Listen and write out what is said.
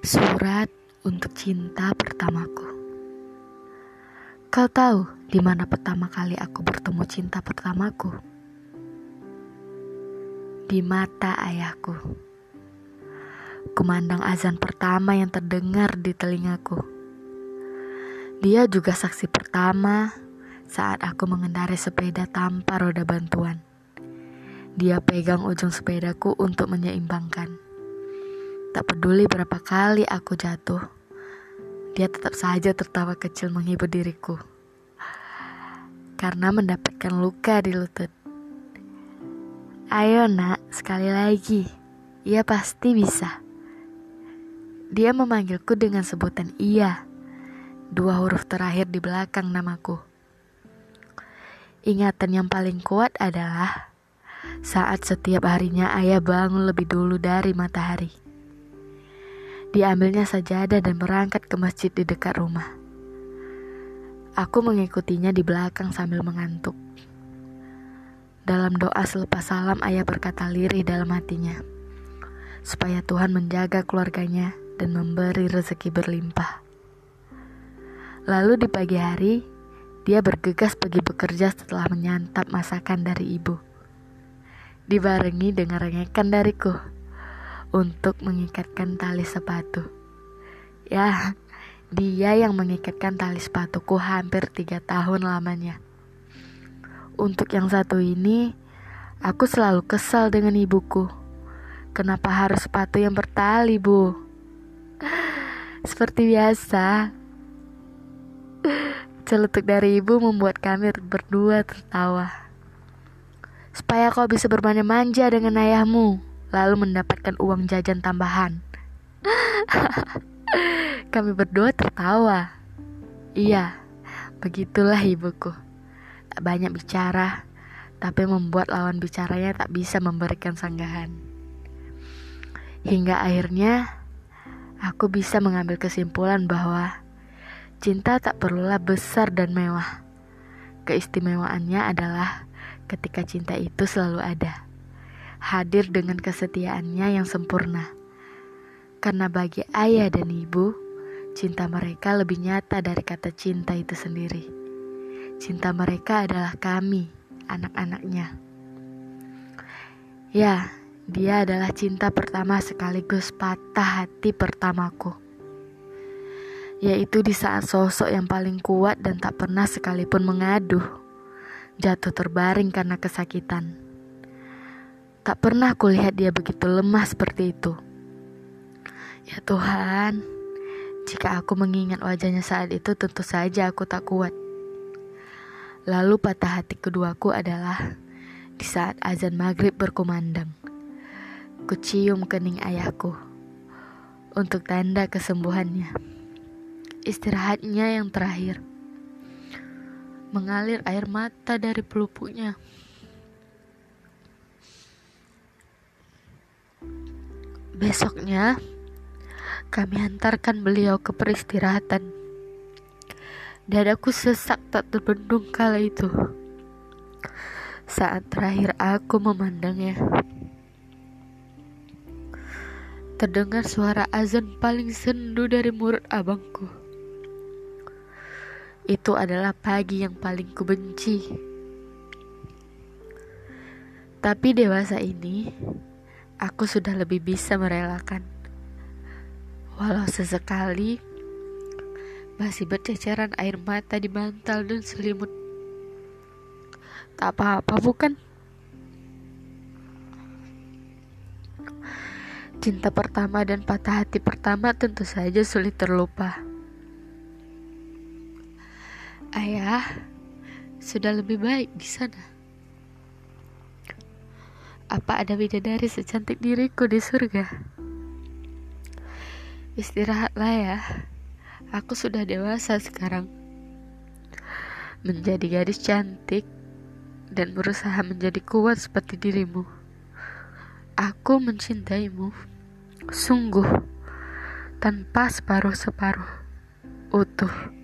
Surat untuk cinta pertamaku. Kau tahu di mana pertama kali aku bertemu cinta pertamaku? Di mata ayahku. Kumandang azan pertama yang terdengar di telingaku. Dia juga saksi pertama saat aku mengendarai sepeda tanpa roda bantuan. Dia pegang ujung sepedaku untuk menyeimbangkan. Tak peduli berapa kali aku jatuh, dia tetap saja tertawa kecil menghibur diriku. Karena mendapatkan luka di lutut. Ayo nak, sekali lagi. Ia pasti bisa. Dia memanggilku dengan sebutan iya. Dua huruf terakhir di belakang namaku. Ingatan yang paling kuat adalah saat setiap harinya ayah bangun lebih dulu dari matahari. Diambilnya sajadah dan berangkat ke masjid di dekat rumah. Aku mengikutinya di belakang sambil mengantuk. Dalam doa selepas salam ayah berkata lirih dalam hatinya. Supaya Tuhan menjaga keluarganya dan memberi rezeki berlimpah. Lalu di pagi hari, dia bergegas pergi bekerja setelah menyantap masakan dari ibu dibarengi dengan rengekan dariku untuk mengikatkan tali sepatu. Ya, dia yang mengikatkan tali sepatuku hampir tiga tahun lamanya. Untuk yang satu ini, aku selalu kesal dengan ibuku. Kenapa harus sepatu yang bertali, Bu? Seperti biasa, celutuk dari ibu membuat kami berdua tertawa supaya kau bisa bermanja-manja dengan ayahmu, lalu mendapatkan uang jajan tambahan. Kami berdua tertawa. Iya, begitulah ibuku. Banyak bicara, tapi membuat lawan bicaranya tak bisa memberikan sanggahan. Hingga akhirnya, aku bisa mengambil kesimpulan bahwa cinta tak perlulah besar dan mewah. Keistimewaannya adalah ketika cinta itu selalu ada, hadir dengan kesetiaannya yang sempurna. Karena bagi ayah dan ibu, cinta mereka lebih nyata dari kata cinta itu sendiri. Cinta mereka adalah kami, anak-anaknya. Ya, dia adalah cinta pertama sekaligus patah hati pertamaku. Yaitu di saat sosok yang paling kuat dan tak pernah sekalipun mengaduh jatuh terbaring karena kesakitan. Tak pernah kulihat dia begitu lemah seperti itu. Ya Tuhan, jika aku mengingat wajahnya saat itu tentu saja aku tak kuat. Lalu patah hati keduaku adalah di saat azan maghrib berkumandang. Kucium kening ayahku untuk tanda kesembuhannya. Istirahatnya yang terakhir mengalir air mata dari pelupuknya. Besoknya, kami hantarkan beliau ke peristirahatan. Dadaku sesak tak terbendung kala itu. Saat terakhir aku memandangnya. Terdengar suara azan paling sendu dari murid abangku. Itu adalah pagi yang paling kubenci. Tapi dewasa ini, aku sudah lebih bisa merelakan. Walau sesekali masih berceceran air mata di bantal dan selimut. Tak apa-apa bukan? Cinta pertama dan patah hati pertama tentu saja sulit terlupa. Ayah sudah lebih baik di sana. Apa ada bidadari secantik diriku di surga? Istirahatlah ya. Aku sudah dewasa sekarang. Menjadi gadis cantik dan berusaha menjadi kuat seperti dirimu. Aku mencintaimu. Sungguh tanpa separuh-separuh utuh.